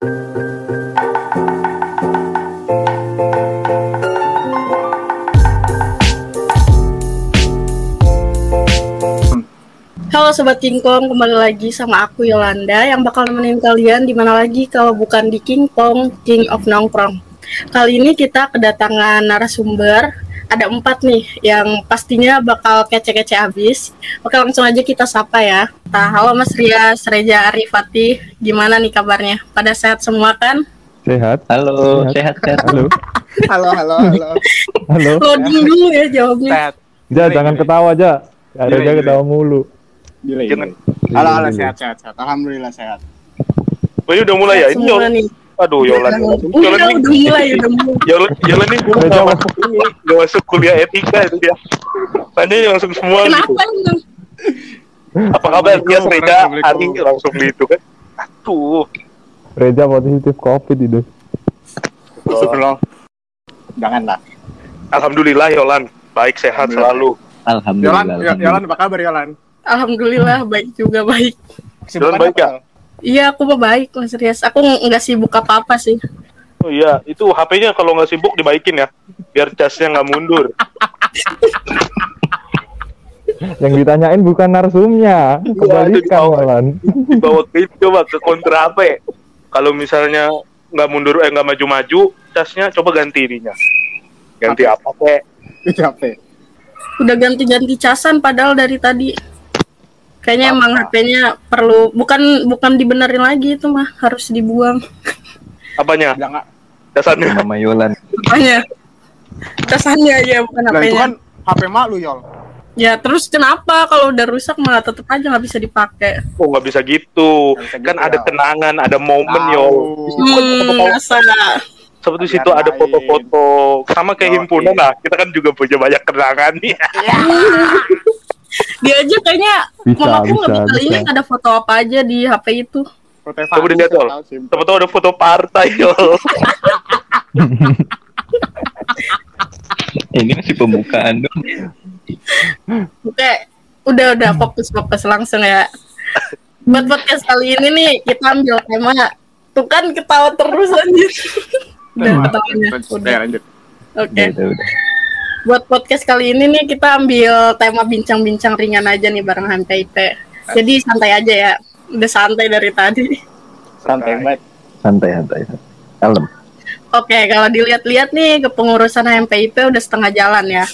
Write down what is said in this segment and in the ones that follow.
Halo Sobat Kingkong, kembali lagi sama aku Yolanda yang bakal nemenin kalian di mana lagi kalau bukan di Kingkong, King of Nongkrong. Kali ini kita kedatangan narasumber, ada empat nih yang pastinya bakal kece-kece abis. Oke langsung aja kita sapa ya. Nah, halo Mas Rias, Reja Arifati, gimana nih kabarnya? Pada sehat semua kan? Sehat. Halo, sehat sehat. Halo. Halo, halo, halo. Halo. Loading dulu ya jawabnya. Sehat. Ja, jangan ketawa, Ja. Ada aja gile. ketawa mulu. Gila. Halo, halo, sehat, sehat, sehat. Alhamdulillah sehat. Oh, ini udah mulai ya? Ini Semua Yolan. nih. Aduh, Yolan. Yolan. Udah, Yolan mulai, udah mulai. Yolan, Yolan nih dulu Udah nggak jawab. masuk ini, nggak masuk kuliah etika itu dia. Tanya langsung semua gitu. Kenapa emang? Apa kabar? Dia Assalamualaikum, Reda, Ari Assalamualaikum. langsung gitu kan. Aduh. Reja positif COVID itu. Astagfirullah. Janganlah. Alhamdulillah Yolan. Baik sehat selalu. Yolan, Alhamdulillah. Yolan alhamdulillah. apa kabar Yolan? Alhamdulillah baik juga baik. Kesibukan baik ya? Iya aku baik Mas Rias. Aku nggak sibuk apa-apa sih. Oh iya, itu HP-nya kalau nggak sibuk dibaikin ya. Biar casnya nggak mundur. Yang ditanyain bukan narsumnya. itu Kembalikan, dibawa. Walan. Dibawa ke itu coba ke kontra HP. Kalau misalnya nggak mundur eh nggak maju-maju, casnya coba ganti ininya. Ganti apa? Itu apa? Udah ganti-ganti casan padahal dari tadi. Kayaknya emang HP-nya perlu bukan bukan dibenerin lagi itu mah harus dibuang. Apanya? Jangan. Casannya. Nama Yolan. Apanya? Casannya aja bukan Nah, itu HP-nya. kan HP mak lu, Yol. Ya terus kenapa kalau udah rusak malah tetep aja nggak bisa dipakai? Oh nggak bisa gitu. Bisa kan gitu, ada ya. kenangan, ada momen yo. Hmm, masa Seperti situ ada foto-foto sama kayak himpunan lah. Kita kan juga punya banyak kenangan nih. dia aja kayaknya Bisa, mamaku nggak bisa, bisa bisa. ingat ada foto apa aja di HP itu. Foto Coba dilihat, sih. Tahu-tahu ada foto partai yo. Ini masih pembukaan dong. Oke, udah udah fokus fokus langsung ya. Buat podcast kali ini nih kita ambil tema tuh kan ketawa terus anjir. udah ketawanya. Lanjut, Udah. ya, lanjut. Oke. Udah, udah. Buat podcast kali ini nih kita ambil tema bincang-bincang ringan aja nih bareng HMPIP. Jadi santai aja ya. Udah santai dari tadi. Santai banget. Santai, santai. Kalem. Oke, kalau dilihat-lihat nih kepengurusan HMPIP udah setengah jalan ya.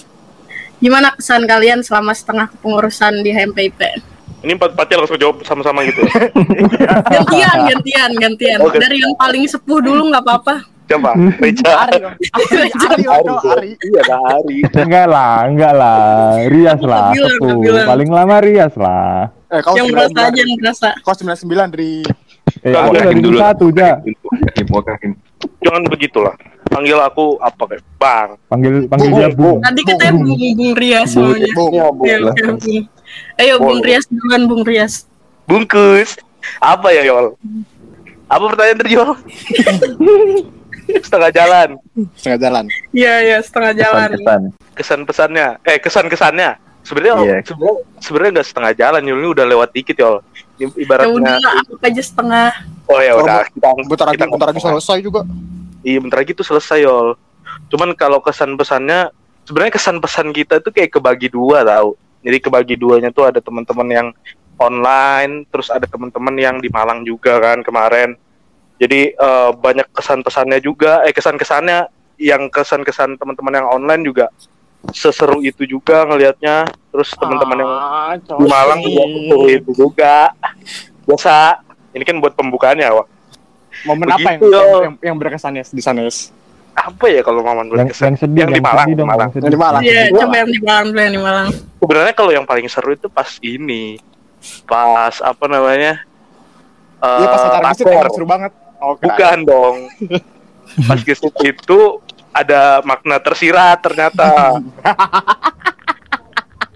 Gimana kesan kalian selama setengah kepengurusan di HMPIP? Ini empat-empatnya langsung jawab sama-sama gitu. Gantian, gantian, gantian. Oke. Dari yang paling sepuh dulu nggak apa-apa. Coba. Ari, dong. Ari, Ari. Iya, ada Ari. Enggak lah, enggak lah. Rias lah. Paling lama Rias lah. Eh, kau yang berasa aja 99. yang berasa. Kau 99 dari Eh, Kau aku dari dulu. satu, Ja. Wakakim, wakakim. Jangan begitulah. Panggil aku apa kayak Bang. Panggil panggil dia Bung. Tadi katanya Bung, Bung Rias. Ya, oke, Bung. Ayo Bung. Rias duluan Bung Rias. Bungkus. Apa ya, Yol? Apa pertanyaan dari Yol? Setengah jalan. setengah jalan. Iya, iya, setengah jalan. Kesan-kesan. Kesan-pesannya. Eh, kesan-kesannya. Sebenarnya Iya. sebenarnya sebenarnya nggak setengah jalan, Yol. Ini udah lewat dikit, Yol. Ini Ya Ibaratnya udah, anggap aja setengah. Oh ya udah, kita Bentar lagi, kita bentar lagi selesai juga. Iya, bentar lagi tuh selesai, Yol. Cuman kalau kesan-pesannya sebenarnya kesan-pesan kita tuh kayak kebagi dua tau. Jadi kebagi duanya tuh ada teman-teman yang online, terus ada teman-teman yang di Malang juga kan kemarin. Jadi eh, banyak kesan-pesannya juga, eh kesan-kesannya yang kesan-kesan teman-teman yang online juga seseru itu juga ngelihatnya. Terus teman-teman yang Ah, di Malang juga seseru itu juga. Biasa. Ini kan buat pembukaannya, Wak. Momen apa yang, Begitu, yang, yang berkesan ya di sana, Yes? Apa ya kalau Maman Yang, berkesan? yang sedih, Yang di Malang, sedih dong, Malang. yang. Yang di Malang. Iya, coba yang di Malang yang di Malang. sebenarnya kalau yang paling seru itu pas ini pas apa namanya eh Iya pas acara gesit taker. emang seru banget. Oh, bukan dong. Pas gesit itu ada makna tersirat ternyata.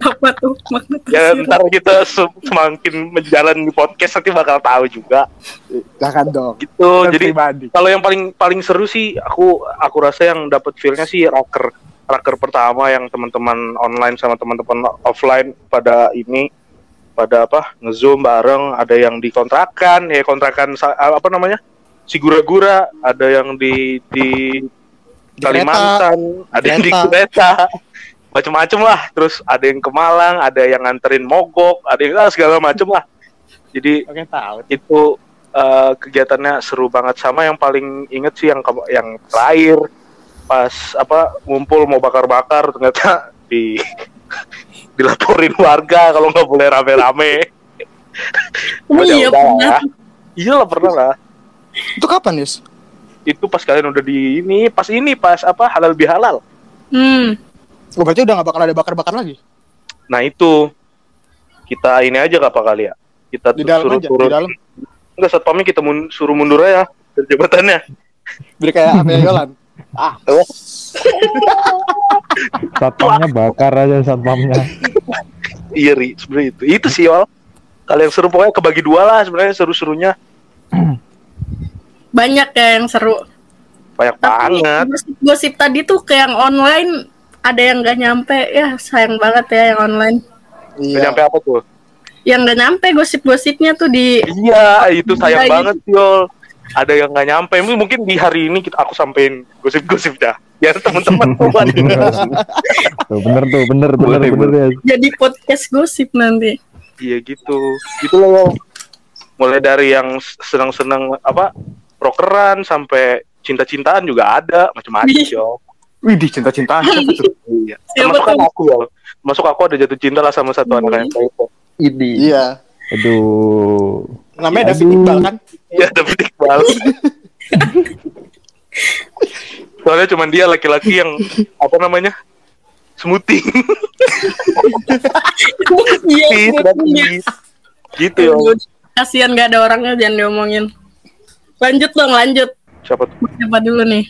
Apa tuh makna ya tersirat? ntar kita se- semakin menjalani podcast nanti bakal tahu juga. Jangan dong. gitu jadi kalau yang paling paling seru sih aku aku rasa yang dapat feelnya sih raker raker pertama yang teman-teman online sama teman-teman offline pada ini pada apa ngezoom bareng ada yang dikontrakan ya kontrakan apa namanya si gura-gura, ada yang di di Di Kalimantan, ada yang di Kereta. kereta, macem-macem lah. Terus ada yang ke Malang, ada yang nganterin mogok, ada yang ah, segala macem lah. Jadi Oke tahu. itu eh, kegiatannya seru banget sama yang paling inget sih yang yang terakhir pas apa ngumpul mau bakar-bakar ternyata di dilaporin warga kalau nggak boleh rame-rame. Oh Ya iya udah pernah. Iya lah pernah lah. Itu kapan, Yus? Itu pas kalian udah di ini, pas ini pas apa halal bihalal. Hmm. Oh, berarti udah gak bakal ada bakar-bakar lagi? Nah itu kita ini aja gak apa kali ya? Kita Di dalam suruh aja, turun. di dalam. Enggak satpamnya kita mun- suruh mundur aja dari jabatannya. Biar kayak apa ya, Yolan? Ah, Satpamnya bakar aja satpamnya. Iya, Ri, sebenarnya itu. Itu sih, Wal. Kalau yang seru pokoknya kebagi dua lah sebenarnya seru-serunya. Banyak ya yang seru. Banyak Tapi banget. gosip-gosip tadi tuh kayak yang online ada yang gak nyampe ya sayang banget ya yang online. Gak iya. nyampe apa tuh? Yang gak nyampe gosip-gosipnya tuh di Iya, itu sayang banget, Yol. Ada yang nggak nyampe. Mungkin di hari ini kita aku sampein gosip-gosipnya. Ya teman-teman tuh ada. tuh bener tuh bener bener Boleh, bener ya. jadi podcast gosip nanti. Iya gitu. Gitu loh. Mulai dari yang senang-senang apa prokeran sampai cinta-cintaan juga ada, macam-macam, Wih. Di cinta-cintaan? Iya. Termasuk kan aku, Yol. Masuk aku ada jatuh cinta lah sama satu anak yang kayak itu. Ini. Iya. Aduh. Namanya David. Iqbal kan? Iya, David Iqbal. Soalnya cuman dia laki-laki yang apa namanya? Smoothing. Iya. Gitu ya. Kasihan gak ada orangnya jangan diomongin. Lanjut dong, lanjut. Siapa tuh? Siapa dulu nih?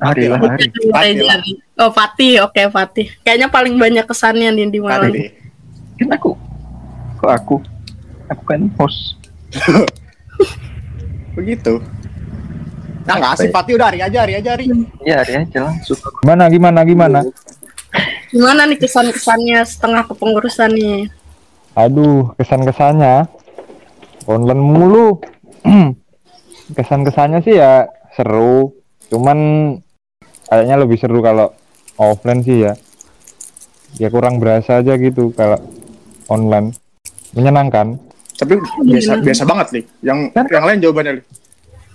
Hari lah hari. Fatih lah. Oh, Fatih. Oke, Fatih. Kayaknya paling banyak kesannya nih di Malang. deh. Kan aku. Kok aku? Aku kan host. Begitu. Nah, nggak asik Fatih udah hari aja, hari aja, hari. Ya hari aja langsung. Gimana gimana gimana? Gimana nih kesan-kesannya setengah kepengurusan nih? Aduh, kesan-kesannya online mulu. Kesan-kesannya sih ya seru, cuman kayaknya lebih seru kalau offline sih ya. Ya kurang berasa aja gitu kalau online. Menyenangkan. Tapi biasa biasa banget nih. Yang yang lain jawabannya Li.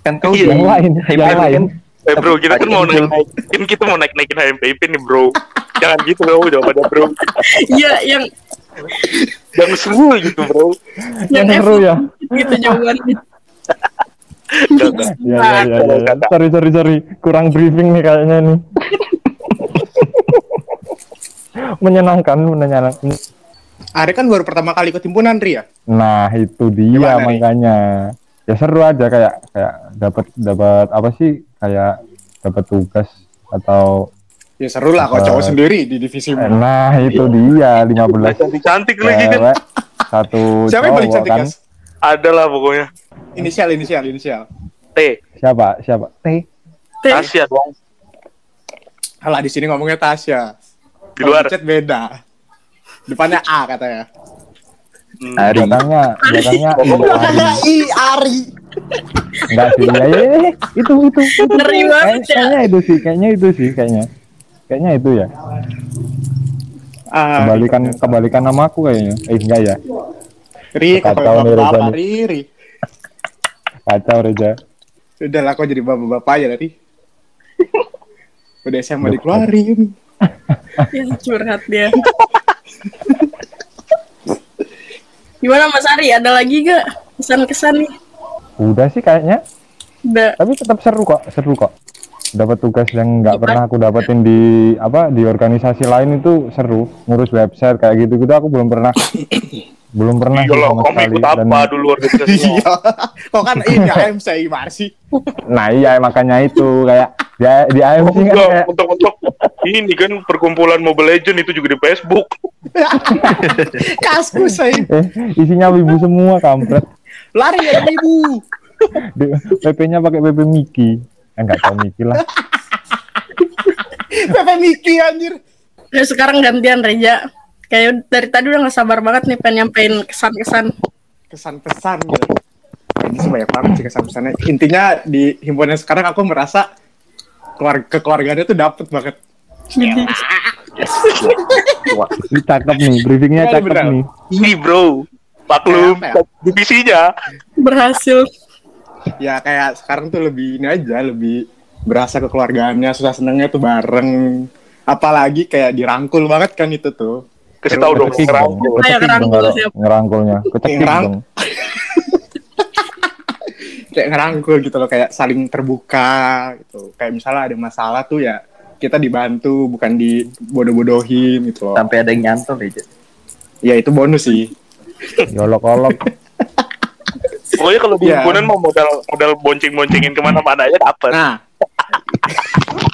Kan kau Iya. Yang lain, HMPP yang lain. Eh bro, kita kan mau Angel. naik-naikin, kita mau naik-naikin HMPP nih bro. Jangan gitu bro, jawabannya bro. Iya, yang Jangan seru gitu bro. yang Yang seru ya. gitu jawabannya. Ya, ya, ya, ya, ya. Sorry, sorry, sorry. Kurang briefing nih kayaknya nih. menyenangkan, menyenangkan. Ari kan baru pertama kali ikut himpunan Ri ya. Nah, itu dia Gimana, makanya. Ya seru aja kayak kayak dapat dapat apa sih? Kayak dapat tugas atau Ya seru lah kalau cowok sendiri di divisi eh, nah itu dia 15 Cantik-cantik lagi kan. satu Siapa yang paling cowok cantik kan. Ada lah pokoknya. Inisial, inisial, inisial. T, Siapa? Siapa? T. Teh, Asia dong. Halah di sini ngomongnya Tasya. Di luar. Chat beda. Depannya A katanya. Hmm. Hari. Belakangnya, belakangnya Belakangnya I Ari. enggak sih. Ya, ya, ya, itu itu. itu. Ngeri banget ya. Kayaknya itu sih, kayaknya itu sih, kayaknya. Kayaknya itu ya. Ah, Kebalikan kebalikan nama aku kayaknya. Eh enggak ya. Ri, Kacau kalau nih, Reza bapak nih. Ri, Ri. Kacau Reza. Udah lah kok jadi bapak-bapak aja tadi. Udah SMA dikeluarin. yang curhat dia. Gimana Mas Ari? Ada lagi gak kesan-kesan nih? Udah sih kayaknya. Udah. Tapi tetap seru kok, seru kok. Dapat tugas yang nggak Gimana? pernah aku dapetin di apa di organisasi lain itu seru. Ngurus website kayak gitu gitu aku belum pernah belum pernah sih Kalau sama sekali. ikut Dan- apa dulu organisasinya? Iya. Kok kan ini AMC sih? Nah iya makanya itu kayak di, di AMC kan Enggak, kayak untuk-untuk ini kan perkumpulan Mobile Legend itu juga di Facebook. Kaskus saya. eh, isinya wibu semua kampret. Lari ya ibu. PP-nya pakai PP Miki. Eh, enggak tahu Miki lah. Pepe Miki anjir. Ya, sekarang gantian Reja. Kayak dari tadi udah gak sabar banget nih pengen nyampein kesan-kesan. Kesan pesan gitu. ini sih banyak banget sih kesan-pesannya. Intinya di himpunan sekarang aku merasa keluarga kekeluargaannya tuh dapet banget. Wah, Ini cakep nih, briefingnya Iya, cakep bener. nih. Ini bro, maklum Kayak apa ya? divisinya. Berhasil. Ya kayak sekarang tuh lebih ini aja, lebih berasa kekeluargaannya, susah senengnya tuh bareng. Apalagi kayak dirangkul banget kan itu tuh. Kasih tahu dong, ngerangkul. ngerangkul ngerangkulnya. Ngerang-. Kayak ngerangkul gitu loh, kayak saling terbuka gitu. Kayak misalnya ada masalah tuh ya kita dibantu, bukan dibodoh-bodohin gitu loh. sampai ada yang nyantol aja. Ya itu bonus sih. Yolok-olok. Pokoknya kalau di himpunan mau modal modal bonceng-boncengin ke mana-mana aja dapat. Nah.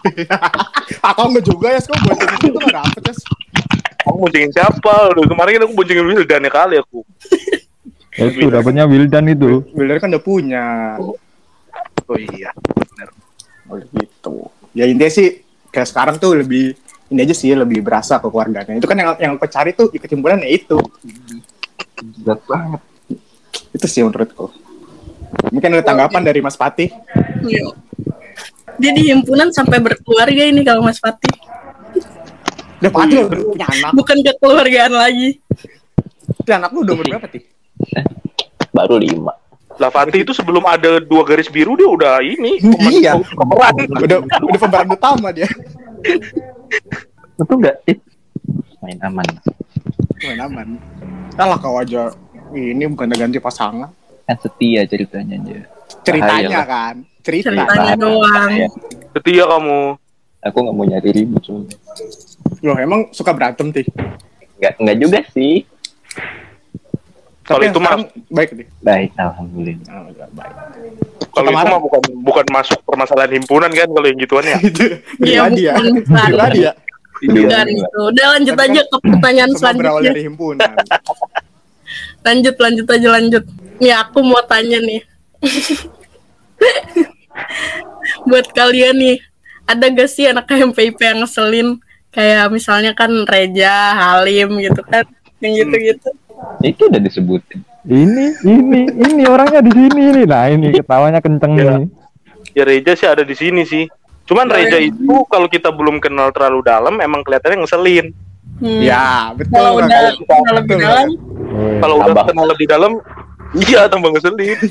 Aku enggak juga ya, kok buat itu tuh nggak dapet ya. Kamu boncengin siapa? Udah kemarin kan aku boncengin Wildan ya kali aku. Itu dapatnya Wildan itu. Builder kan udah punya. Oh iya. Oh gitu. Ya intinya sih kayak sekarang tuh lebih ini aja sih lebih berasa kekeluargaannya. Itu kan yang yang aku cari tuh ikut himpunan ya itu. Berat banget. Itu sih menurutku. Mungkin ada tanggapan dari Mas Patih. Iya. Dia di himpunan sampai berkeluarga ini kalau Mas Fatih. Udah Patih lo udah punya anak. Bukan kekeluargaan lagi. Dan anak lu udah umur berapa, Tih? Baru lima. Lah Fatih itu sebelum ada dua garis biru dia udah ini. Iya. Pemeran. Udah udah pemeran utama dia. Itu enggak tip. Main aman. Main aman. Alah kau aja ini bukan ganti pasangan. Kan setia ceritanya aja. Ceritanya Bahaya kan. Cerita. Ceritanya doang. Setia kamu. Aku nggak mau nyari ribut soalnya. Loh emang suka berantem, Tih? Enggak, enggak juga sih. Kalau Tapi itu mah baik, Tih. Baik, alhamdulillah. Oh, ya, baik. kalau itu mah bukan bukan masuk permasalahan himpunan kan kalau yang gituan ya. Iya, pribadi ya. bukan, bukan. Pribadi ya. Bukan itu. Udah lanjut aja ke pertanyaan Semua berawal selanjutnya. dari himpunan. Lanjut, lanjut aja lanjut. Nih aku mau tanya nih. Buat kalian nih, ada gak sih anak MPIP yang ngeselin? Kayak misalnya kan Reja, Halim gitu kan. Yang gitu-gitu. Itu udah disebutin. Ini, ini, ini orangnya di sini nih. Nah ini ketawanya kenceng Iya. nih. Ya Reja sih ada di sini sih. Cuman Reja itu kalau kita belum kenal terlalu dalam emang kelihatannya ngeselin. Hmm. Ya, betul. Kalau udah kenal lebih dalam, Kalau udah Tambah. kenal lebih dalam, iya tambah ngeselin.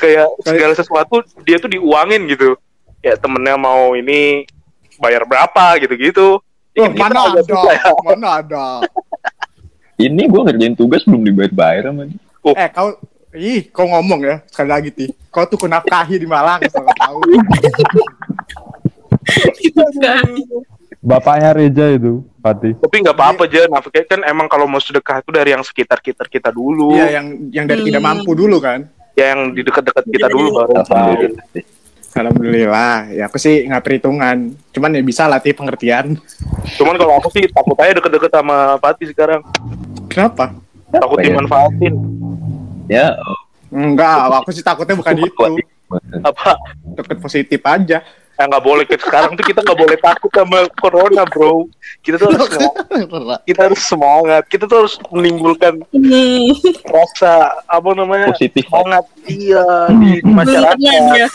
Kayak segala sesuatu dia tuh diuangin gitu. Ya temennya mau ini bayar berapa gitu-gitu. Oh, Ya, mana ada? ya. Mana ada? Ini gue ngerjain tugas belum dibayar-bayar sama dia. Eh, kau Ih, kau ngomong ya sekali lagi ti. Kau tuh kunafkahi di Malang, asal kau tahu. Bapaknya Reja itu, Fatih. Tapi nggak apa-apa aja. Nafkah kan emang kalau mau sedekah itu dari yang sekitar-kitar kita dulu. Iya, yang yang dari tidak Hmm. mampu dulu kan. Ya yang di dekat-dekat kita Iya, dulu iya. baru. Alhamdulillah. sih. Alhamdulillah. Ya aku sih nggak perhitungan. Cuman ya bisa latih pengertian. Cuman kalau aku sih takut aja deket-deket sama Fatih sekarang. Kenapa? Takut Apa ya? dimanfaatin. Ya, Enggak, aku sih takutnya bukan itu. Apa? Deket positif aja. Ya nggak boleh ke sekarang tuh kita nggak boleh takut sama corona bro. Kita tuh harus semangat. kita harus semangat. Kita tuh harus menimbulkan Hmm. rasa apa namanya Positif. semangat iya di Beneran masyarakat. ya.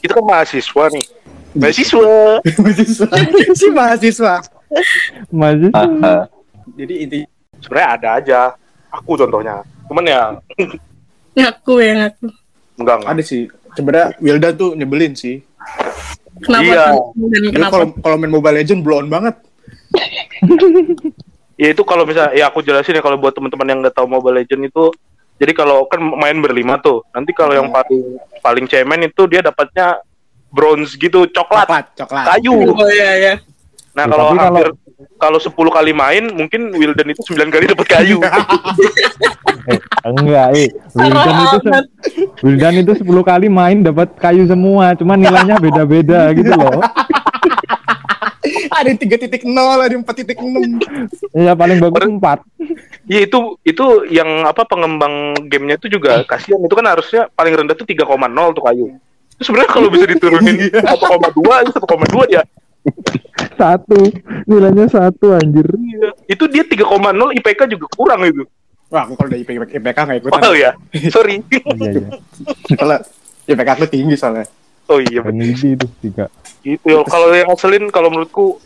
Kita kan mahasiswa nih. Mahasiswa. mahasiswa. si mahasiswa. Masih Haha. Jadi inti Sebenarnya ada aja. Aku contohnya. Cuman ya Ngaku ya ngaku. enggak enggak. ada sih. Sebenarnya Wildan tuh nyebelin sih. Kenapa Iya. Dan kenapa? kalau kalau main Mobile Legend blow on banget. Ya itu kalau misalnya ya aku jelasin ya kalau buat teman-teman yang nggak tahu Mobile Legend itu jadi kalau kan main berlima tuh. Nanti kalau yang paling paling cemen itu dia dapatnya bronze gitu, coklat, Coklat, coklat. kayu. Oh iya ya. Nah, Ya, kalau tapi kalau- hampir kalau 10 kali main mungkin Wildan itu 9 kali dapat kayu. eh, enggak, eh. Wildan itu Wildan itu 10 kali main dapat kayu semua, cuman nilainya beda-beda gitu loh. ada yang 3.0, ada yang 4.6. Ya paling bagus 4. Iya itu itu yang apa pengembang gamenya itu juga kasihan itu kan harusnya paling rendah tuh 3,0 tuh kayu. Sebenarnya kalau bisa diturunin 1,2 itu 1,2 ya. Satu, nilainya satu anjir. Iya. Itu dia 3,0 IPK juga kurang itu. Wah, aku kalau udah IPK, IPK nggak ikutan. Oh ya, sorry. Oh, iya iya. Soalnya IPK aku tinggi soalnya. Oh iya. Peneliti itu tiga. gitu yo. Kalau yang ngeselin, kalau menurutku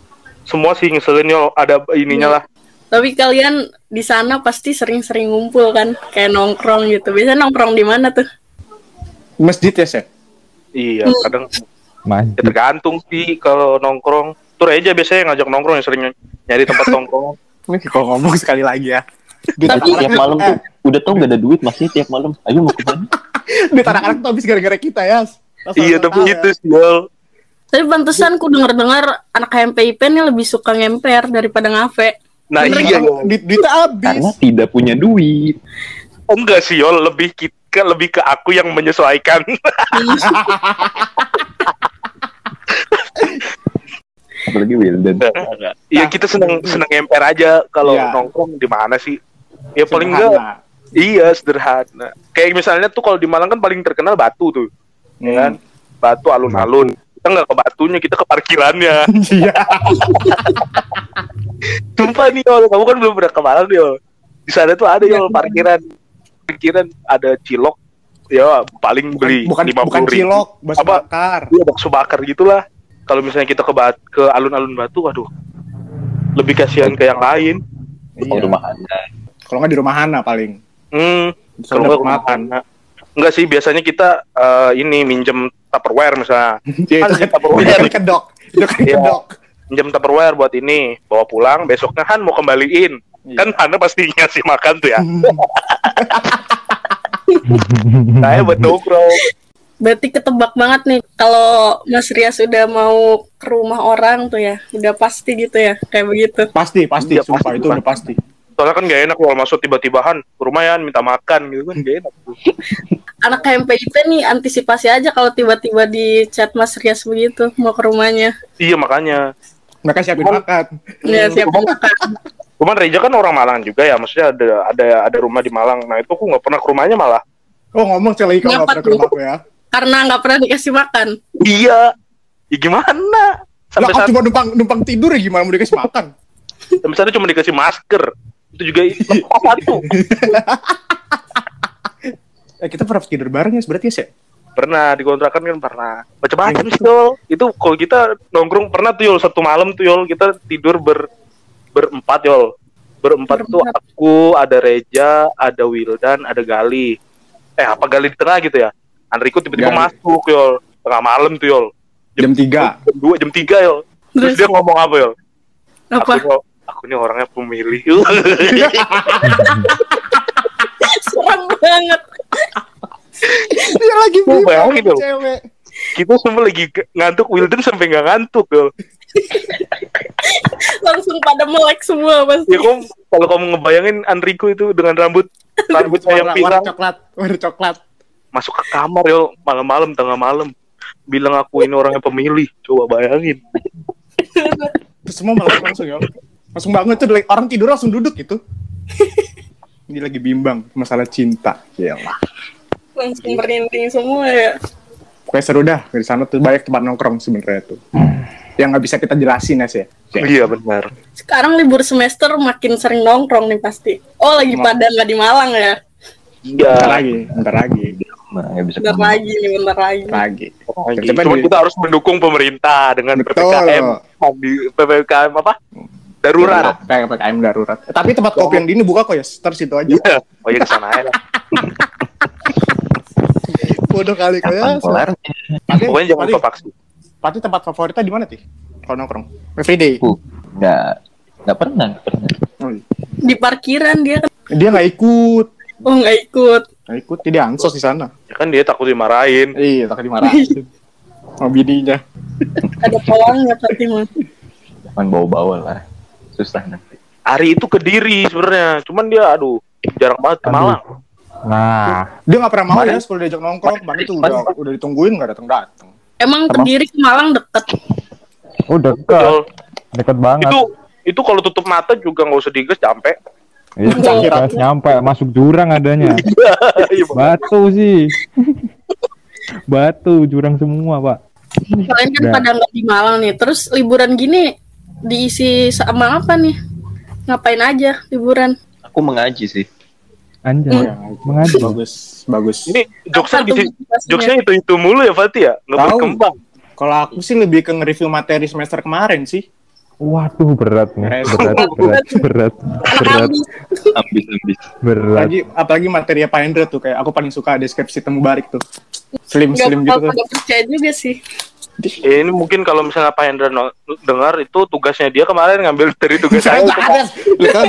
semua sih ngeselin yo. Ada ininya lah. Tapi kalian di sana pasti sering-sering ngumpul kan, kayak nongkrong gitu. Biasanya nongkrong di mana tuh? Masjid ya, Seth? Iya, kadang ya Masjid. tergantung sih kalau nongkrong. Tuh aja biasanya yang ngajak nongkrong yang sering nyari tempat nongkrong. Ini kalau ngomong sekali lagi ya. Duit Tapi- tiap malam tuh udah tau gak ada duit masih tiap malam ayo mau ke mana duit anak-anak tuh habis gara-gara kita ya. Lo iya, tapi tahu itu ya. sih. Tapi pantesan ku denger-dengar anak HMPIP nih lebih suka ngemper daripada ngafe. Nah, Bener iya, kan? Duit, duitnya habis. karena tidak punya duit Oh, enggak sih, Yol. Lebih ke lebih ke aku yang menyesuaikan. Apalagi Wildan Iya, kita seneng seneng emper aja kalau Iya. nongkrong di mana sih? Ya paling enggak. Iya sederhana. Kayak misalnya tuh kalau di Malang kan paling terkenal batu tuh, ya Hmm. kan? Batu alun-alun. Kita nggak ke batunya, kita ke parkirannya. Iya. Sumpah nih, Yol. kamu kan belum pernah ke Malang nih, Yol. Di sana tuh ada Yol parkiran. Parkiran ada cilok. Ya paling beli bukan lima bukan puluh ribu. cilok, bakso bakar. Iya bakso bakar gitulah. Kalau misalnya kita ke bat ke alun-alun batu, waduh, lebih kasihan ke yang lain. oh Iya. rumah anda Kalau nggak di rumah Hana paling. Hmm, Kalau kalau nggak nggak makan. Enggak sih, biasanya kita eh, ini minjem Tupperware misalnya. Iya, Kan kan Tupperware. kan kedok. Itu kan Iya. kedok. Minjem Tupperware buat ini, bawa pulang, besoknya Han mau kembaliin. Iya. Kan Hana pasti ngasih makan tuh ya. Saya buat nongkrong. Berarti ketebak banget nih kalau Mas Rias udah mau ke rumah orang tuh ya, udah pasti gitu ya, kayak begitu. Pasti, pasti, Iya, sumpah pasti, itu udah pasti. Soalnya kan gak enak kalau masuk tiba-tibahan ke rumah ya minta makan gitu kan gak enak. Anak HMPIP nih antisipasi aja kalau tiba-tiba di chat Mas Rias begitu mau ke rumahnya. Iya makanya. Mereka siapin Cuman- makan. Ya siap makan. Cuman Reja kan orang Malang juga ya, maksudnya ada ada ada rumah di Malang. Nah itu aku nggak pernah ke rumahnya malah. Oh ngomong sekali lagi kalau nggak pernah ke rumahku ya. Karena nggak pernah dikasih makan. Iya. Ya gimana? Sampai aku saat cuma numpang numpang tidur ya gimana mau dikasih makan? sampai sana cuma dikasih masker. Itu juga pas satu. Eh kita pernah tidur bareng ya berarti ya sih. Pernah dikontrakan kan pernah. Macam-macam sih Yol. Itu kalau kita nongkrong pernah tuh Yol satu malam tuh Yol kita tidur ber berempat Yol. Berempat tuh Berempat. aku, ada Reja, ada Wildan, ada Gali. Eh apa Gali di tengah gitu ya? Andriku tiba-tiba masuk Yol. Tengah malam tuh Yol. Jam 3. Jam 2, jam 3 Yol. Terus Terus dia ngomong apa Yol? apa? Aku, aku ini orangnya pemilih. Serem banget. Dia lagi bimbang bayangin dong. cewek. kita semua lagi ngantuk Wildan sampai nggak ngantuk Yol. Langsung pada melek semua pasti. Ya kamu kalau kamu ngebayangin Andriku itu dengan rambut rambutnya yang Warna, warna pirang coklat, warna coklat. Masuk ke kamar yo malam-malam tengah malam bilang aku ini orangnya pemilih coba bayangin Terus semua malah langsung ya. Langsung bangun tuh orang tidur langsung duduk gitu. Ini lagi bimbang masalah cinta. Yalah. Langsung merinding semua ya. Pokoknya seru dah di sana tuh banyak tempat nongkrong sebenarnya tuh. Yang nggak bisa kita jelasin ya sih. iya benar Sekarang libur semester makin sering nongkrong nih pasti. Oh lagi pada nggak di Malang ya? iya Bentar lagi, bentar lagi, nggak bisa Bentar lagi nih, bentar lagi. lagi. Lagi. Coba Cuma di- kita harus mendukung pemerintah dengan Betul. ppkm di ppkm apa darurat Kayak PKM darurat. Eh, tapi tempat kopi yang di ini buka kok ya, ntar situ aja. Iya. oh iya ke sana aja lah. Bodoh kali kok ya. Pokoknya jangan lupa vaksin Pati tempat favoritnya di mana sih? Kalau nongkrong? Everyday. Uh, nggak nggak pernah nggak pernah Oh, iya. Di parkiran dia kan. Dia nggak ikut. Oh nggak ikut. Nggak ikut, dia ansos di sana. ya kan dia takut dimarahin Iya, takut dimarahin. Sama bininya. Ada pawangnya pasti mah. jangan bawa-bawa lah susah nanti Ari itu ke diri sebenarnya cuman dia aduh jarang banget ke. Malang Nah, Dia nggak pernah mau ya sebelum diajak nongkrong. Kemarin tuh udah, udah ditungguin nggak datang datang. Emang kediri ke Malang deket. oh deket, deket banget. itu itu kalau tutup mata juga nggak usah digas sampai Iya, Akhirat. pas nyampe masuk jurang adanya. Iya, Bang. Batu sih. Batu jurang semua, Pak. Kalian kan pada nggak di Malang nih. Terus liburan gini diisi sama apa nih? Ngapain aja liburan? aku mengaji sih Anjay, ya. mengaji. Bagus, bagus. Ini jokesnya di jokesnya itu itu mulu ya Fatih ya nggak Tahu. berkembang Kalau aku sih lebih ke nge-review materi semester kemarin sih. Waduh berat nih, berat, berat, berat, berat, Ambis ambis. berat. Apalagi, apalagi materi Pak Hendra tuh kayak aku paling suka deskripsi temu barik tuh. Slim slim gitu tuh. percaya juga sih. Ya, ini mungkin kalau misalnya Pak Hendra no- dengar itu tugasnya dia kemarin ngambil dari tugas saya Saya ada,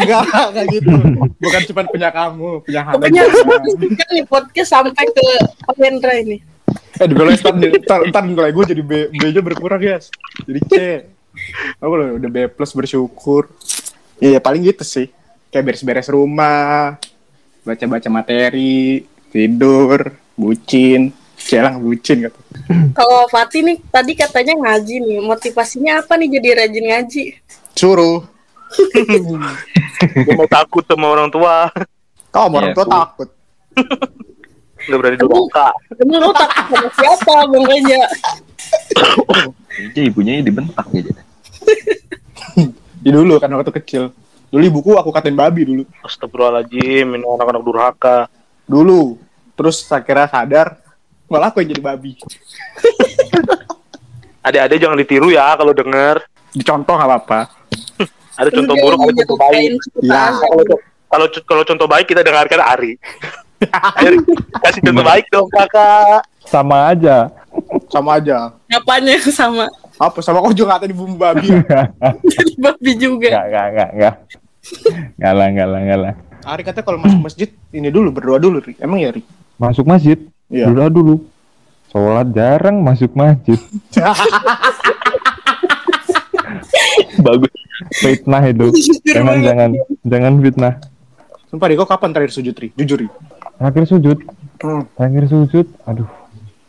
enggak, enggak gitu. Bukan cuma punya kamu, punya Hana melanjutkan nih podcast sampai ke Pak Hendra ini. Eh, di ntar, ntar, ntar nilai gue jadi B, B nya berkurang, guys. Jadi C. Aku loh, udah B plus bersyukur. Iya, paling gitu sih. Kayak beres-beres rumah, baca-baca materi, tidur, bucin. Celang bucin gitu. Kalau Fatih nih tadi katanya ngaji nih. Motivasinya apa nih jadi rajin ngaji? Suruh. Dia mau takut sama orang tua Kau sama orang Iya, tua aku- takut. nggak berani durhaka Emang lu takut sama siapa Bang Reja? Aja ibunya dibentak aja. Di dulu kan waktu kecil. Dulu ibuku aku katain babi dulu. Astagfirullahaladzim ini anak-anak durhaka Dulu. Terus saya kira sadar, malah aku yang jadi babi. adik-adik jangan ditiru ya kalau denger Dicontoh gak apa-apa. ada contoh buruk ada contoh baik. Ya. kalau kalau kalau contoh baik kita dengarkan Ari Ayo, kasih contoh baik dong kakak Sama aja. Sama aja. Apanya yang sama? Apa sama kau juga ngatain bumbu babi. Jadi babi juga. Enggak, enggak, enggak, enggak. Enggak lah, enggak lah, enggak lah. Ari katanya kalau masuk masjid ini dulu berdoa dulu, Ri. Emang ya, Ri? Masuk masjid, Iya. dulu dulu. Sholat jarang masuk masjid. Bagus. Fitnah itu. Jangan, jangan, jangan fitnah. Sumpah, Ri, kau kapan terakhir sujud, Ri? Jujur, Ri. Terakhir sujud, Hmm. terakhir sujud. Aduh,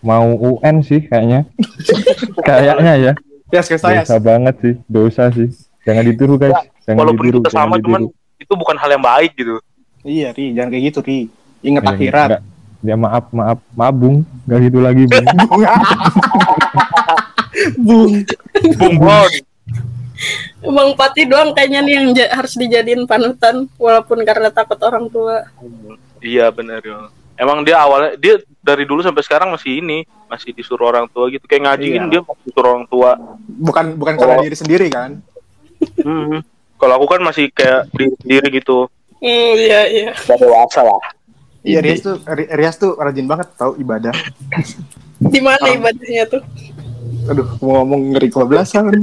mau UN sih kayaknya. kayaknya ya. Ya, sekali saya. Dosa banget sih, dosa sih. Jangan ditiru guys. Jangan walaupun ditiru, kita jangan sama cuman ditiru. itu bukan hal yang baik gitu Iya, Ri. Jangan kayak gitu, Ri. Ingat Eh, akhirat. enggak. Ya maaf, maaf, maaf bung. Gak gitu lagi bung. Bung. Bung Bon Bang Pati doang kayaknya nih yang harus dijadiin panutan walaupun karena takut orang tua. iya benar ya emang dia awalnya dia dari dulu sampai sekarang masih ini masih disuruh orang tua gitu kayak ngajiin Iya. dia masih disuruh orang tua Bukan bukan salah Oh. diri sendiri kan? Hmm. kalau aku kan masih kayak diri sendiri gitu Hmm, iya iya. dewasa lah Iya, Rias tuh Ri- Rias tuh rajin banget tahu ibadah. Di mana ibadahnya tuh? Aduh, mau ngomong ngeri kebablasan.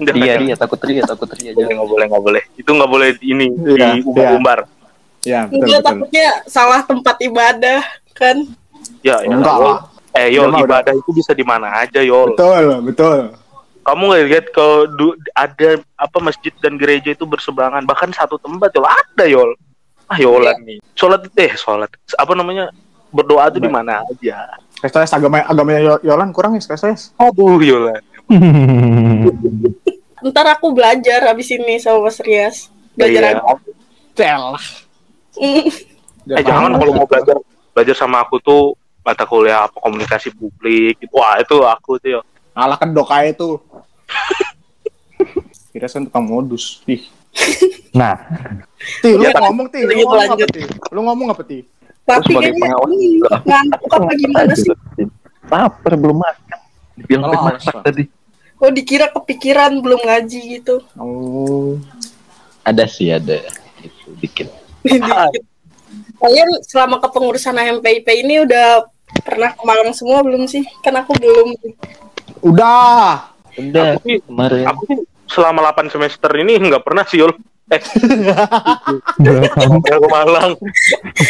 Udah, Ria, Ria, takut Ria, takut Ria. Nggak boleh nggak boleh itu nggak boleh ini Iya, di umbar-umbar Ya, betul Enggak betul. takutnya salah tempat ibadah kan? ya ya Enggak lah. eh yol Dia mah udah- ibadah itu bisa di mana aja yol Betul, betul. kamu nggak lihat kalau ada apa masjid dan gereja itu berseberangan bahkan satu tempat yol ada yol ah yolan nih sholat eh sholat apa namanya berdoa itu di mana aja Sekali agama agamanya Yo- Yolan kurang ya sekali aduh yolan Ntar aku belajar habis ini sama Mas Rias. Belajar Iya. agama. Eh jangan kalau mau belajar belajar sama aku tuh mata kuliah apa komunikasi publik gitu. wah itu aku tuh yo Ngalah kan dokai itu. Kira kan tukang modus. Ih. Nah, Ti, lu Ya, ngomong ti, lu lanjut, ngomong apa ti? Lu ngomong apa ti? Tapi kayaknya ini ngantuk apa gimana sih? Lapar belum makan. Dibilang Oh, masak tadi. Oh dikira kepikiran belum ngaji gitu. Oh. Ada sih ada. Itu dikit. Dikit. Kalian selama kepengurusan HMPIP ini udah pernah ke Malang semua belum sih? Kan aku belum. Udah. Udah Aku sih- kemarin. aku selama 8 semester ini nggak pernah sih yol eh nggak ke Malang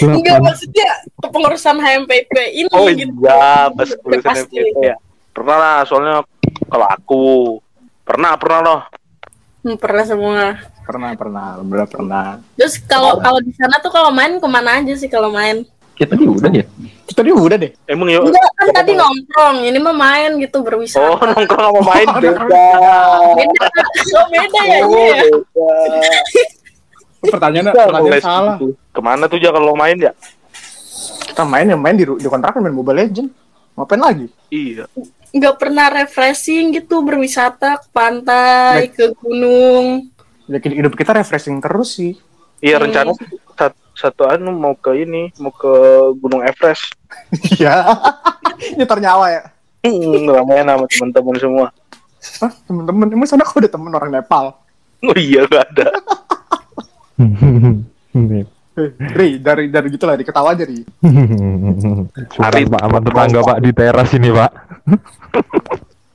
Enggak maksudnya kepengurusan HMPIP ini oh gitu. iya pas pasti. SMP ya pernah lah soalnya kalau aku pernah pernah loh pernah semua. Pernah, pernah. Bener pernah. Terus kalau kalau di sana tuh kalau main ke mana aja sih kalau main? Kita tadi udah ya. Terus tadi udah deh. emang yo Enggak kan tadi nongkrong, ini mah main gitu oh berwisata. nongkrong sama main Oh, beda Beda, oh beda ya Oh, iya. beda. Pertanyaannya, Kita pertanyaan les salah. Ke mana tuh ya kalau main ya? Kita main ya main di, di kontrakan main Mobile Legend. Ngapain lagi? Iya. Nggak pernah refreshing gitu berwisata ke pantai, ke gunung. Ya, hidup kita refreshing terus sih. Iya Hmm. rencana sih sat- satu anu mau ke ini, mau ke Gunung Everest. Iya. Ini ternyawa ya. Hmm, ramean sama teman-teman semua. Hah, temen-temen, emang sana kok ada temen orang Nepal? Oh iya gak ada. Ri, dari dari gitu lah, diketawa aja Ri. Suka Pak sama tetangga Pak di teras ini Pak.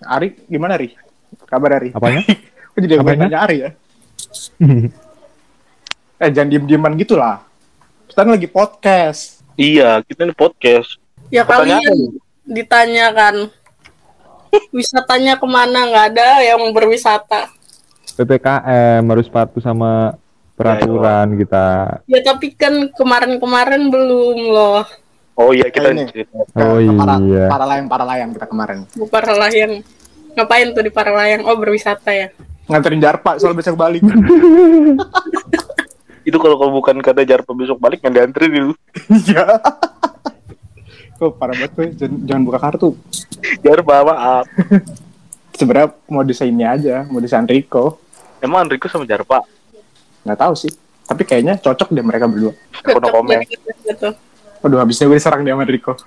Ari, gimana Ri? Kabar Ari? Apanya? Kok jadi Apanya? nanya Ari ya? Eh, jangan diem-dieman gitu lah. Kita kan lagi podcast. Iya, kita ini podcast. Ya Pertanyaan kalian ditanyakan wisatanya ke mana nggak ada yang berwisata. PPKM harus patuh sama peraturan kita. Ya tapi kan kemarin-kemarin belum loh. Oh iya kita Ini. Oh ke para, iya. para layang para layang kita kemarin. Bu Paralayang. Ngapain tuh di Paralayang? Oh berwisata ya. Nganterin Jarpa soal besok balik. Itu kalau kalau bukan karena Jarpa besok balik yang diantri dulu. Iya. Kok parah banget tuh, jangan, jangan buka kartu. Jarpa maaf. Sebenarnya modus ini aja, modus Enrico. Emang Enrico sama Jarpa? Nggak tahu sih. Tapi kayaknya cocok deh mereka berdua. Aku no komen. Gitu. Waduh, habisnya gue diserang dia sama.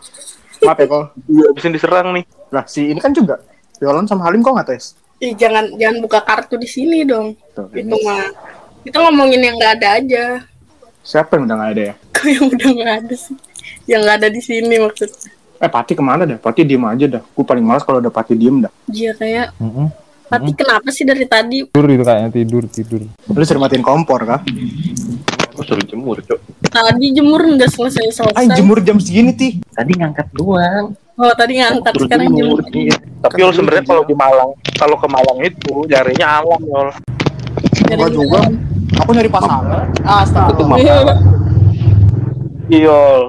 Maaf ya, kok. Iya, abisin diserang nih. Lah, si ini kan juga. Yolan sama Halim kok nggak tes? Ih, jangan jangan buka kartu di sini dong. Tuh, Itu ini. mah. Kita ngomongin yang nggak ada aja. Siapa yang udah nggak ada ya? Kok yang udah nggak ada sih? Yang nggak ada di sini maksudnya. Eh, Pati ke mana dah? Pati diem aja dah. Gue paling males kalau udah Pati diem dah. Iya kayak. Tapi kenapa sih dari tadi? Tidur itu kayaknya tidur tidur. Lu sering matiin kompor kah? Aku suruh jemur, Cok. Tadi jemur nggak selesai selesai. Ay, jemur jam segini, Ti. Tadi ngangkat doang. Oh tadi ngangkat Suruh sekarang jemur. Iya. Tapi Yol sebenarnya kalau di Malang, kalau ke Malang itu nyarinya alam Yol. Enggak juga. Aku nyari pasangan. Astaga. Iya. Iya Yol.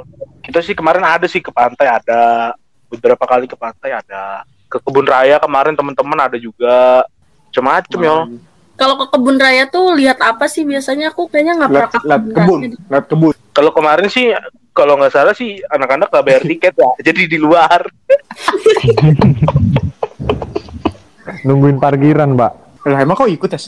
Kita sih kemarin ada sih ke pantai ada. Beberapa kali ke pantai ada. Ke kebun raya kemarin teman-teman ada juga. Macem-macem Yol. Kalau ke kebun raya tuh lihat apa sih biasanya? Aku kayaknya nggak pernah Lihat ke kebun kebun, lihat kebun. Kalau kemarin sih kalau nggak salah sih anak-anak nggak bayar tiket ya. Jadi di luar. Nungguin parkiran Pak. Lah emang kau ikut ya?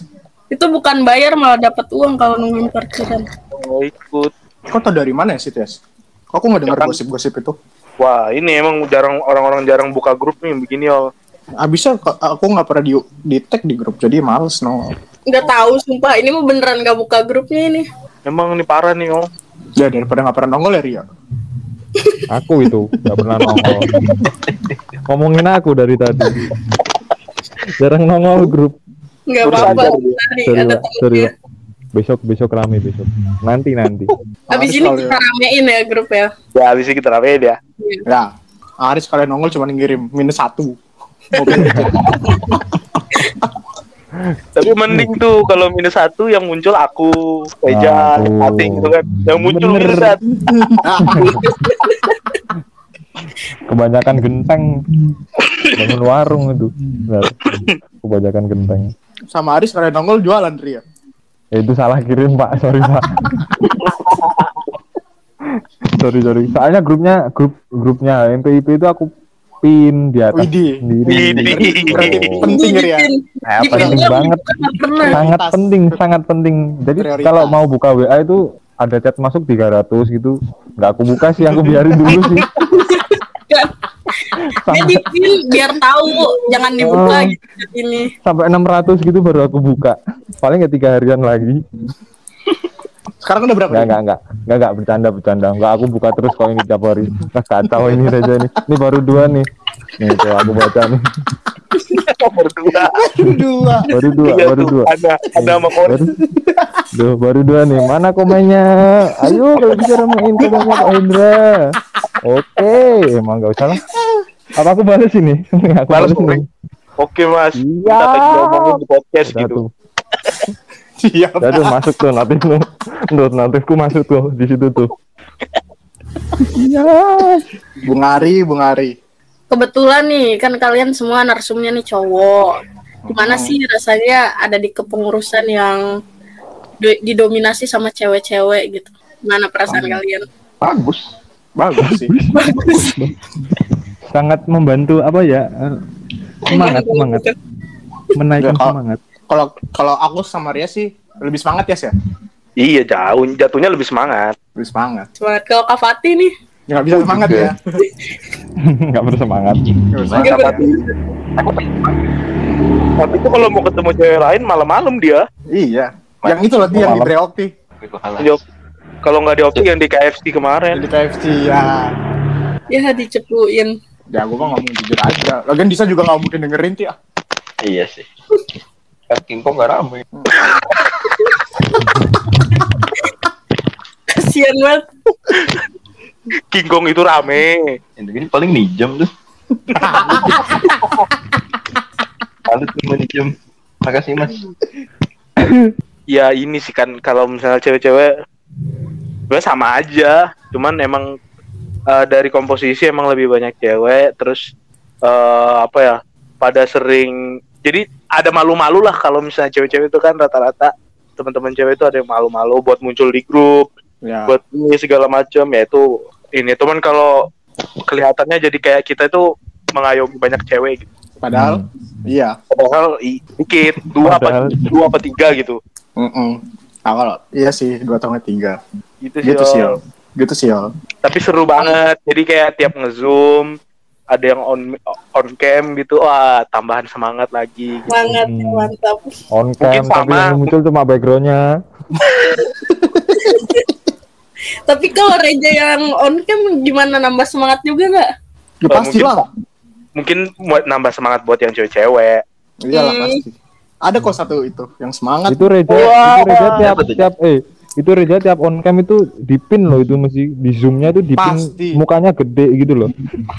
Itu bukan bayar malah dapat uang kalau nungguin parkiran. Oh, ikut. Kau tau dari mana ya sih Tes? Kok aku nggak dengar Ya gosip-gosip itu? Wah ini emang jarang orang-orang jarang buka grup nih begini Yol. Abisnya aku nggak pernah di, di tag di grup, jadi males no. Nggak tahu sumpah ini mah beneran nggak buka grupnya ini. Emang ini parah nih Yol. Ya daripada nggak pernah nongol ya Ria. Aku itu nggak pernah nongol. Ngomongin aku dari tadi. Jarang nongol grup. Nggak apa-apa. Tadi ada sorry. Besok besok rame besok. Nanti nanti. Abis Aris ini kita ramein ya grup ya. Ya habis ini kita ramein ya. Ya, Aris kalian nongol cuma ngirim minus satu. Tapi mending tuh kalau minus satu yang muncul aku, Eja, Aku. Ating gitu kan. Yang muncul Bener. minus satu. Kebanyakan genteng. Bangun warung itu. Kebanyakan genteng. sama Aris kalian nongol jualan Ria. Ya, itu salah kirim Pak, sorry Pak. sorry sorry. Soalnya grupnya grup grupnya MPIP itu aku pin di atas Widih. sendiri. Widih. Oh. penting ya. Eh, Dipin penting banget. sangat penting sangat penting jadi Prioritas. kalau mau buka WA itu ada chat masuk 300 gitu nggak aku buka sih aku biarin dulu sih Dia sampai, dipin biar tahu jangan dibuka Oh. gitu ini. sampai 600 gitu baru aku buka paling ya tiga harian lagi Sekarang udah berapa? nggak Ria? nggak nggak nggak nggak bercanda bercanda nggak aku buka terus kalau ini tiap hari nah, kacau ini saja nih ini baru dua nih nih tuh aku baca nih Nomor dua. Dua. baru dua Iya baru tuh, dua Ada, ada sama baru Duh, baru dua nih. Mana komennya? Ayo kalau bisa ramein komennya Pak Hendra. Oke, emang nggak usah lah. Apa aku balas ini? aku Balas, ini. Oke mas, Iya. kita tadi ngomongin di podcast Udah gitu. tuh. Siap. Udah tuh masuk tuh notif tuh. Tuh notifku masuk tuh di situ tuh. Iya. Bung Ari, Bung Ari. Kebetulan nih kan kalian semua narsumnya nih cowok. Gimana sih rasanya ada di kepengurusan yang do- didominasi sama cewek-cewek gitu? Gimana perasaan kalian? Bagus. Bagus sih. Sangat membantu apa ya? eh, Semangat, semangat. Menaikkan Ya, kalau- semangat. Kalau kalau aku sama Ria sih lebih semangat ya sih. Iya jauh, jatuhnya lebih semangat. Lebih semangat. Semangat kalau Kak Fatih nih. Ya, nggak bisa semangat juga. ya. nggak bersemangat Nggak bisa. Nggak ber- Tapi tapi itu kalau mau ketemu cewek lain malam-malam dia. Iya. Yang itu loh yang di. Breokti. Kalau nggak di optik yang di KFC kemarin. Di KFC ya. Ya dicepuin. Ya gue mah ngomong jujur aja. Lagian Disa juga nggak mungkin dengerin ti ah. Iya sih. Kan King Kong gak rame. Kasian banget. King Kong itu rame. Yang ini paling nih jam tuh. Lalu cuma nih jam. Makasih mas. Ya ini sih kan kalau misalnya cewek-cewek gue sama aja. Cuman emang eh, dari komposisi emang lebih banyak cewek. Terus eh, apa ya? Pada sering jadi ada malu-malu lah kalau misalnya cewek-cewek itu kan rata-rata teman-teman cewek itu ada yang malu-malu buat muncul di grup Ya. buat ini segala macam ya itu ini teman kalau kelihatannya jadi kayak kita itu mengayomi banyak cewek gitu. Padahal iya. padahal dikit dua Padahal- apa dua apa tiga gitu Mm Awal iya sih dua tahun tiga. Gitu, Gitu sih sih Yol. Yol. Gitu sih tapi seru banget jadi kayak tiap ngezoom ada yang on on cam gitu wah tambahan semangat lagi Semangat, Hmm. mantap. on Mungkin cam tapi sama. yang muncul cuma backgroundnya Tapi kalau Reja yang on cam gimana nambah semangat juga nggak? Ya Oh, pasti mungkin- lah. mungkin buat nambah semangat buat yang cewek-cewek Iyalah Hmm. pasti. Ada kok satu itu yang semangat. itu Reja Wah. itu Reja tiap tiap eh itu Reja tiap on cam itu dipin loh itu mesti di zoomnya itu dipin Pasti. mukanya gede gitu loh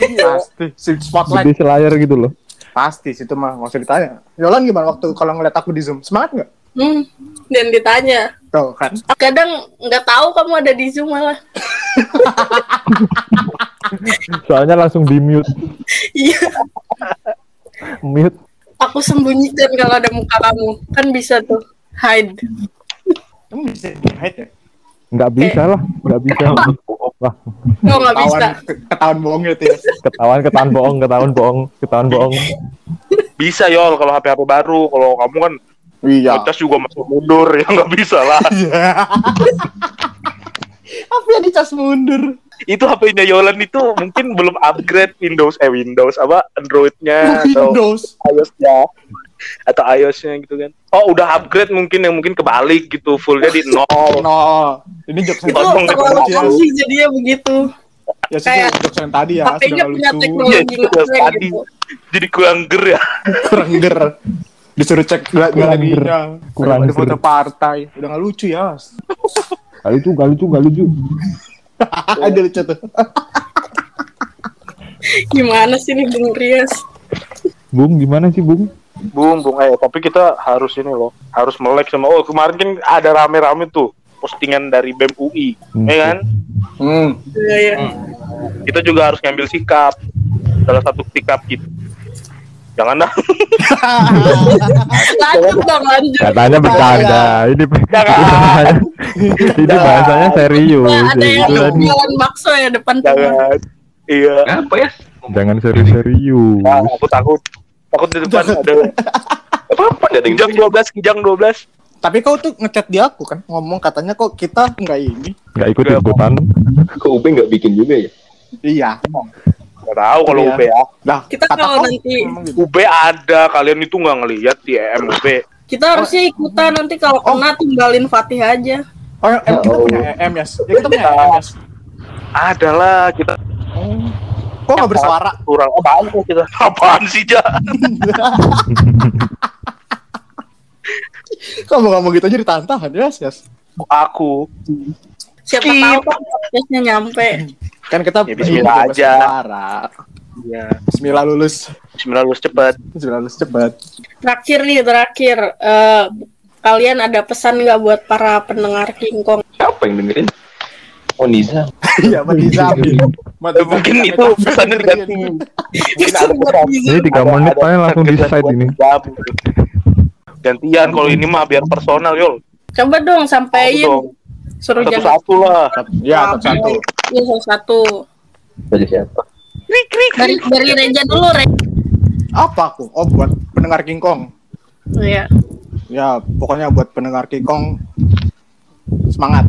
Pasti. Si spotlight gede selayar gitu loh pasti situ mah nggak usah ditanya. Yolan gimana waktu kalau ngeliat aku di zoom semangat nggak? Hmm. Dan ditanya. Tuh kan. Kadang nggak tahu kamu ada di Zoom malah. soalnya langsung di mute Iya. mute Aku sembunyikan kalau ada muka kamu. Kan bisa tuh hide. Kamu bisa di hide ya? nggak bisa lah nggak bisa wah Oh nggak bisa. Ketahuan, ke- ketahuan bohongnya tuh ya. ketahuan ketahuan bohong ketahuan bohong ketahuan bohong bisa yol kalau HP HP baru kalau kamu kan Iya. ngecas juga masuk mundur ya nggak bisa lah Apa yang dicas mundur? itu HP-nya Yolan itu mungkin belum upgrade Windows eh Windows apa Android-nya atau Windows. iOS-nya atau iOS-nya gitu kan. Oh, udah upgrade mungkin yang mungkin kebalik gitu, fullnya di nol. No. Ini jokes yang Itu tadi. terlalu gitu. canggih jadinya begitu. Ya sih kayak jokes yang tadi ya. Sudah punya lucu. teknologi Iya, itu ngetrend tadi. gitu. Jadi kurang ger ya. Kurang ger. Disuruh cek Kurang galerinya. Kurang Ada foto ger. partai. Udah nggak lucu ya. Mas. gak lucu gak lucu gak lucu Ada lucu tuh. Gimana sih nih Bung Rias? bung gimana sih bung Bung, bung, eh tapi kita harus ini loh, harus melek sama. Oh, kemarin kan ada rame-rame tuh postingan dari BEM UI, Hmm. ya kan? Hmm. Iya, iya. Kita juga harus ngambil sikap. Salah satu sikap kita. Jangan dah. Lanjut dong, lanjut. katanya bercanda ini Jangan. ini bahasanya, ini bahasanya serius Nah, ada yang jualan bakso ya depan. Jangan. Iya. Apa ya? jangan serius-serius Nah, aku takut. Takut di depan ada Apa-apa gak ada yang kijang 12, kijang 12. Tapi kau tuh ngechat di aku kan ngomong katanya kok kita nggak ini. nggak ikut ikutan Kok UB gak bikin juga ya? Iya. Gak tahu kalau Iya. UB ya. Dah. Kita kata kalau kau nanti gitu. UB ada, kalian itu nggak ngelihat di EM UB. kita harusnya ikutan nanti kalau kena tinggalin Fatih aja. Oh, em, kita punya EM ya. Ya kita punya EM ya. Ada lah kita Oh. Kok nggak bersuara? kurang apaan kok kita? Apaan sih, Ja? Kamu ngomong gitu aja ditahan-tahan ya, yes. Aku. Siapa Skip. tahu kan podcastnya nyampe. Kan kita Ya, bismillah aja. Iya. Bismillah lulus. Bismillah lulus cepet. Bismillah lulus cepet. Terakhir nih, terakhir. Eh, kalian ada pesan nggak buat para pendengar King Kong? Siapa yang dengerin? Oh Niza. Iya. Mati Eh, mungkin itu pesannya diganti. Ini tiga menit ada paling langsung di side ini. Gantian kalau ini mah biar personal, Yol. Coba dong sampein. Dong. Suruh jaga. Satu-satu lah. Ya, satu. Iya, satu. Dari siapa? Dari dari Reja dulu, Reja. Apa aku? Oh, buat pendengar King Kong. Iya. Ya, pokoknya buat pendengar King Kong semangat.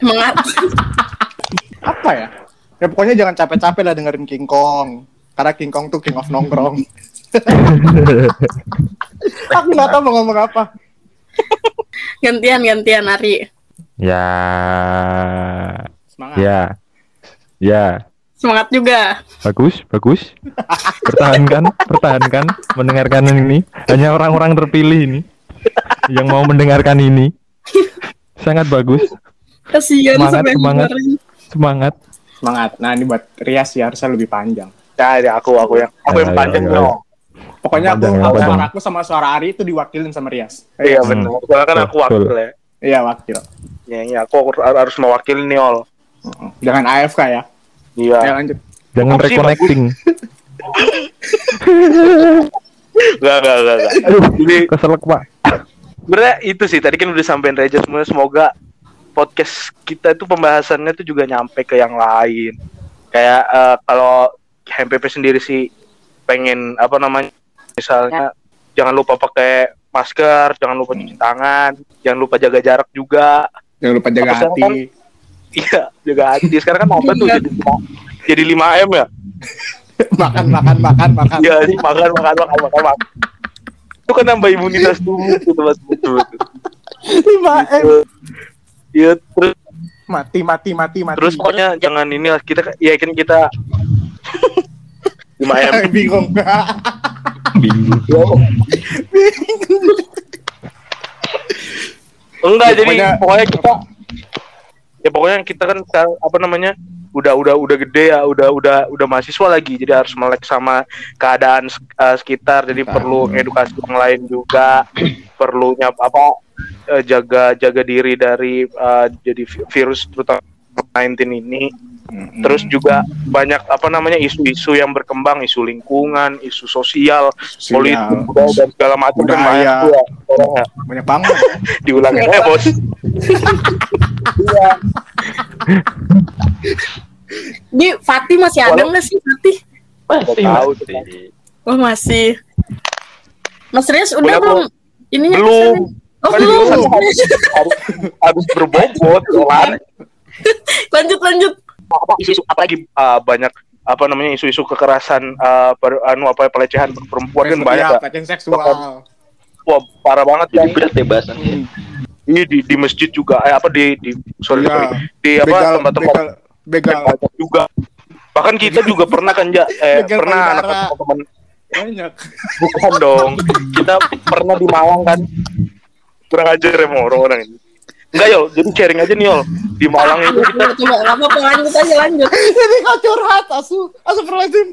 Semangat. Apa ya? Ya pokoknya jangan capek-capek lah dengerin King Kong. Karena King Kong tuh king of nongkrong. Aku nggak tahu mau ngomong apa. Gantian gantian Ari. Ya. Semangat. Ya. Ya. Semangat juga. Bagus, bagus. Pertahankan, pertahankan mendengarkan ini. Hanya orang-orang terpilih ini yang mau mendengarkan ini. Sangat bagus. Kasihan Semangat, semangat. Semangat. Semangat. Nah ini buat Rias ya harusnya lebih panjang. Ya, ya aku aku yang aku yang Ayo, panjang ayo, ayo. dong. Pokoknya aku, suara aku sama suara Ari itu diwakilin sama Rias. Iya Hmm. benar. Soalnya kan aku wakil ya. Iya wakil. Ya, ya aku harus mewakili nih ol. Jangan AFK ya. Iya. Ayo lanjut. Jangan reconnecting. Gak gak gak gak. Aduh, Jadi keselak pak. sebenarnya itu sih tadi kan udah sampein Reja semuanya semoga podcast kita itu pembahasannya tuh juga nyampe ke yang lain. Kayak eh, kalau HMPP sendiri sih pengen apa namanya misalnya jangan lupa pakai masker, jangan lupa cuci tangan, jangan lupa jaga jarak juga. Jangan lupa jaga sekarang hati. kan? Iya, jaga hati. Sekarang kan apa tuh jadi jadi 5 M ya? makan makan makan makan. Iya, makan makan makan makan makan. Itu kan nambah imunitas tubuh tuh betul betul. 5 M. Iya, terus Mati mati mati mati. terus pokoknya jangan ini lah kita ya kan kita 5 M. bingung. Bingung. Enggak, Ya, jadi pokoknya- pokoknya kita ya pokoknya kita kan apa namanya? udah udah udah gede ya, udah udah udah mahasiswa lagi, jadi harus melek sama keadaan eh, sekitar, jadi Sekitar. perlu edukasi yang lain juga, perlunya apa eh, jaga jaga diri dari eh, jadi vi- virus terutama 19 ini. Terus juga banyak apa namanya isu-isu yang berkembang, isu lingkungan, isu sosial, politik, budaya dan segala macam kan Budaya. banyak tuh ya, ya. banyak banget. diulangi ya bos. Iya. Di Fatih masih ada nggak sih Fatih? Tahu, pasti. Oh masih. Mas Rias udah belum? Ininya Belum. Oh belum. kan harus harus berbobot kan. lanjut lanjut. Apa isu-isu apalagi uh, banyak apa namanya isu-isu kekerasan uh, per, anu apa pelecehan perempuan kan banyak ya, ya. pelecehan seksual. Wah, parah banget kan. Jadi berat ya bahasannya. Ini di, di masjid juga eh, apa di di sorry, sorry. di apa tempat-tempat begal, begal. juga. Bahkan kita juga pernah kan ja, eh, Begal pernah anak teman Banyak. Bukan dong. Kita pernah di Malang kan. Kurang ajar ya mau orang-orang ini. Enggak Yol, jadi sharing aja nih Yol. Di Malang itu kita Coba apa-apa lanjut aja lanjut. Jadi kau curhat asu, asu perlazim.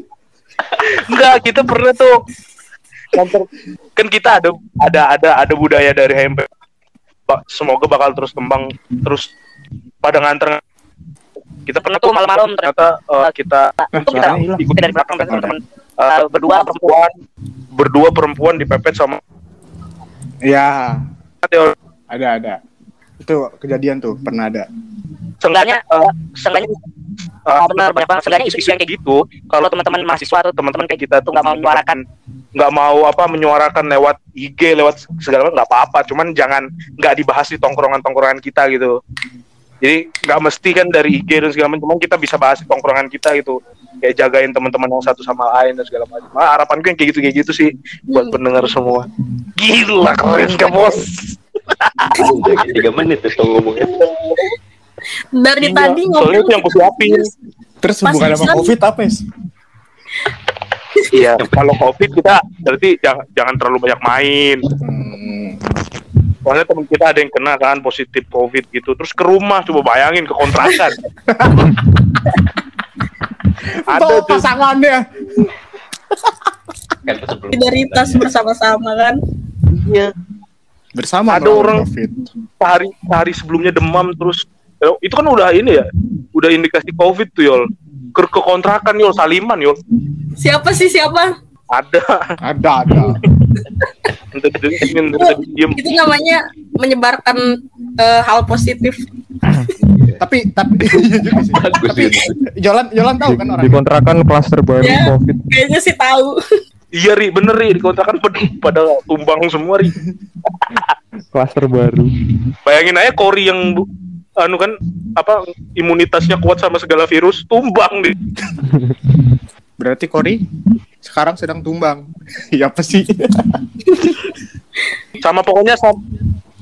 enggak kita pernah tuh nganter kan kita ada ada ada ada budaya dari HMP. Semoga bakal terus kembang terus pada nganter kita pernah tuh malam-malam ternyata eh, kita Itu kita ikuti dari belakang kan teman-teman Eh, berdua perempuan. Berdua perempuan dipepet sama Ya, ada ada. Itu kejadian tuh pernah ada. seenggaknya eh, seenggaknya eh, benar banyak banget. Seenggaknya isu-isu yang kayak gitu kalau teman-teman mahasiswa atau teman-teman kayak kita tuh nggak mau menyuarakan. Nggak mau apa menyuarakan lewat IG lewat segala macam nggak apa-apa. Cuman jangan nggak dibahas di tongkrongan-tongkrongan kita gitu. Jadi nggak mesti kan dari IG dan segala macam cuman kita bisa bahas di tongkrongan kita gitu kayak jagain teman-teman yang satu sama lain dan segala macam ah, harapanku yang kayak gitu kayak gitu sih buat pendengar semua gila keren kan bos tiga menit tuh ngomongnya. Dari Iya, tadi soalnya itu yang aku siapin Terus Pas hubungan sama COVID apa ya? Iya, kalau COVID kita berarti jangan, jangan terlalu banyak main. Hmm. Soalnya teman kita ada yang kena kan positif COVID gitu. Terus ke rumah coba bayangin ke kontrakan. ada pasangannya. Kan solidaritas bersama-sama kan. iya, Bersama Ada orang- COVID. sehari sehari sebelumnya demam terus Eh, itu kan udah ini ya, udah indikasi COVID tuh yol. Ke, ke kontrakan yol, saliman yol. Siapa sih siapa? Ada. Ada ada. Itu namanya menyebarkan eh, hal positif. tapi tapi iya juga sih. Bagus Tapi. Jolan Jolan tahu kan Di orangnya. kontrakan klaster baru Ya. COVID. Kayaknya sih tahu. Iya ri, bener ri di kontrakan pada, pada tumbang semua ri. Klaster baru. Bayangin aja Kori yang bu- anu kan apa imunitasnya kuat sama segala virus tumbang deh. Berarti Kori sekarang sedang tumbang. Iya apa sih? Sama pokoknya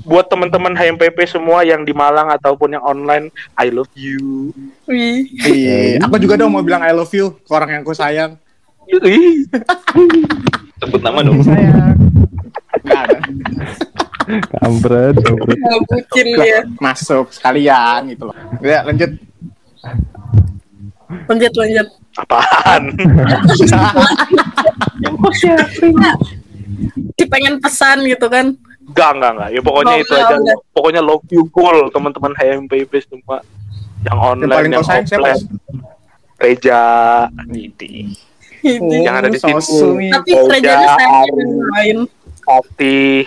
buat teman-teman HMPP semua yang di Malang ataupun yang online, I love you. Wih. Iya, aku juga dong mau bilang I love you ke orang yang aku sayang. Sebut nama dong. Sayang. Kampret, kampret. Bucin dia. Masuk sekalian gitu loh. Ya, lanjut. Lanjut lanjut. Apaan? Dia pengen pesan gitu kan. Enggak, enggak, enggak. Ya pokoknya Oh, itu enggak, aja. enggak. Pokoknya love you goal teman-teman HMPP semua. Yang Yang online, yang siapa? offline. Reja, Gitu. Gitu. yang ada di sini. Tapi kerjanya saya yang lain. Fatih,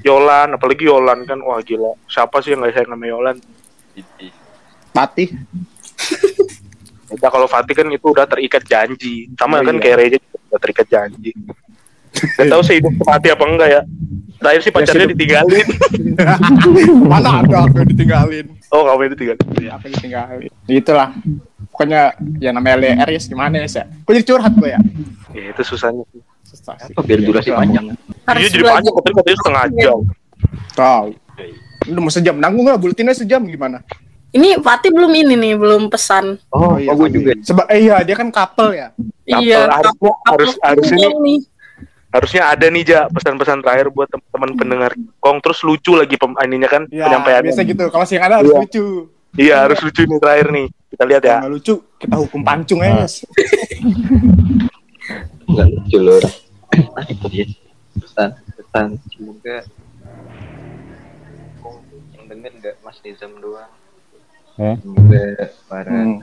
Yolan, apalagi Yolan kan, wah gila. Siapa sih yang gak sayang sama Yolan? Patih. Ya kalau Fatih kan itu udah terikat janji. Sama Oh, kan iya. kayak Reja juga udah terikat janji. Gak tahu sih hidup Fatih apa enggak ya. Terakhir sih pacarnya sih. ditinggalin. Mana ada aku yang ditinggalin. Oh, kamu yang ditinggalin. Apa yang ditinggalin? Itulah. Pokoknya ya namanya LDR ya gimana ya? Kok jadi curhat gue ya? Ya, itu susahnya sih. Susah sih. Apa biar durasi panjang? Harus Iya jadi panjang, tapi katanya setengah jam. Tahu. Udah mau sejam nanggung lah buletinnya sejam gimana? Ini Fatih belum ini nih, belum pesan. Oh, oh, gue Fatih. juga. Sebab eh, iya dia kan couple ya. Couple, Iya. harusnya- couple- harus- couple harus ini. nih. Harusnya ada nih Ja pesan-pesan terakhir buat teman-teman pendengar Kong terus lucu lagi pem ininya kan Iya, penyampaiannya. biasa gitu. Kalau sih ada harus Iya. lucu. Iya harus lucu nih terakhir nih. Kita lihat ya. Nggak lucu, kita hukum pancung ya. Yes. Enggak lucu loh. Nah, itu dia. Pesan, pesan. Semoga Oh, yang denger nggak Mas Nizam doang. Eh? Semoga para Hmm.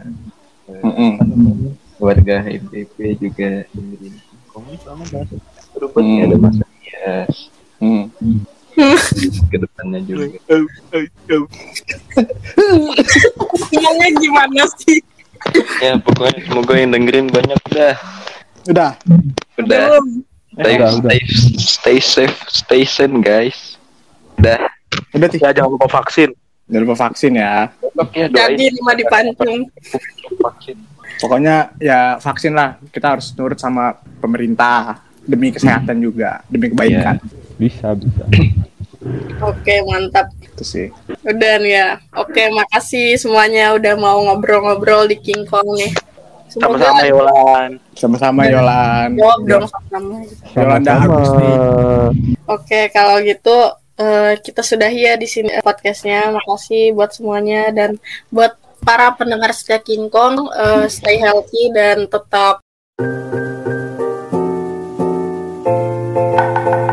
namanya, warga HMPP juga dengerin. Kamu selama bahasa Rupanya Hmm. ada Mas Yes. Hmm. Ke depannya juga. Ngomongnya gimana sih? Ya pokoknya semoga yang dengerin banyak dah. Udah. Udah. Belum. Stay, Udah, udah. stay, stay safe, stay sane guys. Udah. Udah sih. Ya jangan lupa vaksin. Jangan lupa vaksin ya. Doain Jadi lima dipancung. vaksin. Pokoknya ya vaksin lah. Kita harus nurut sama pemerintah demi kesehatan juga, demi kebaikan. Bisa, bisa. Oke, mantap. Itu sih. Udah nih ya. Oke, makasih semuanya udah mau ngobrol-ngobrol di King Kong nih. Semoga Sama-sama Yolan. Sama-sama Yolan. jawab dong sama Yolanda Agusti. Oke, kalau gitu eh, kita sudahi ya di sini eh, podcastnya. Makasih buat semuanya dan buat para pendengar setia King Kong, eh, stay healthy dan tetap Música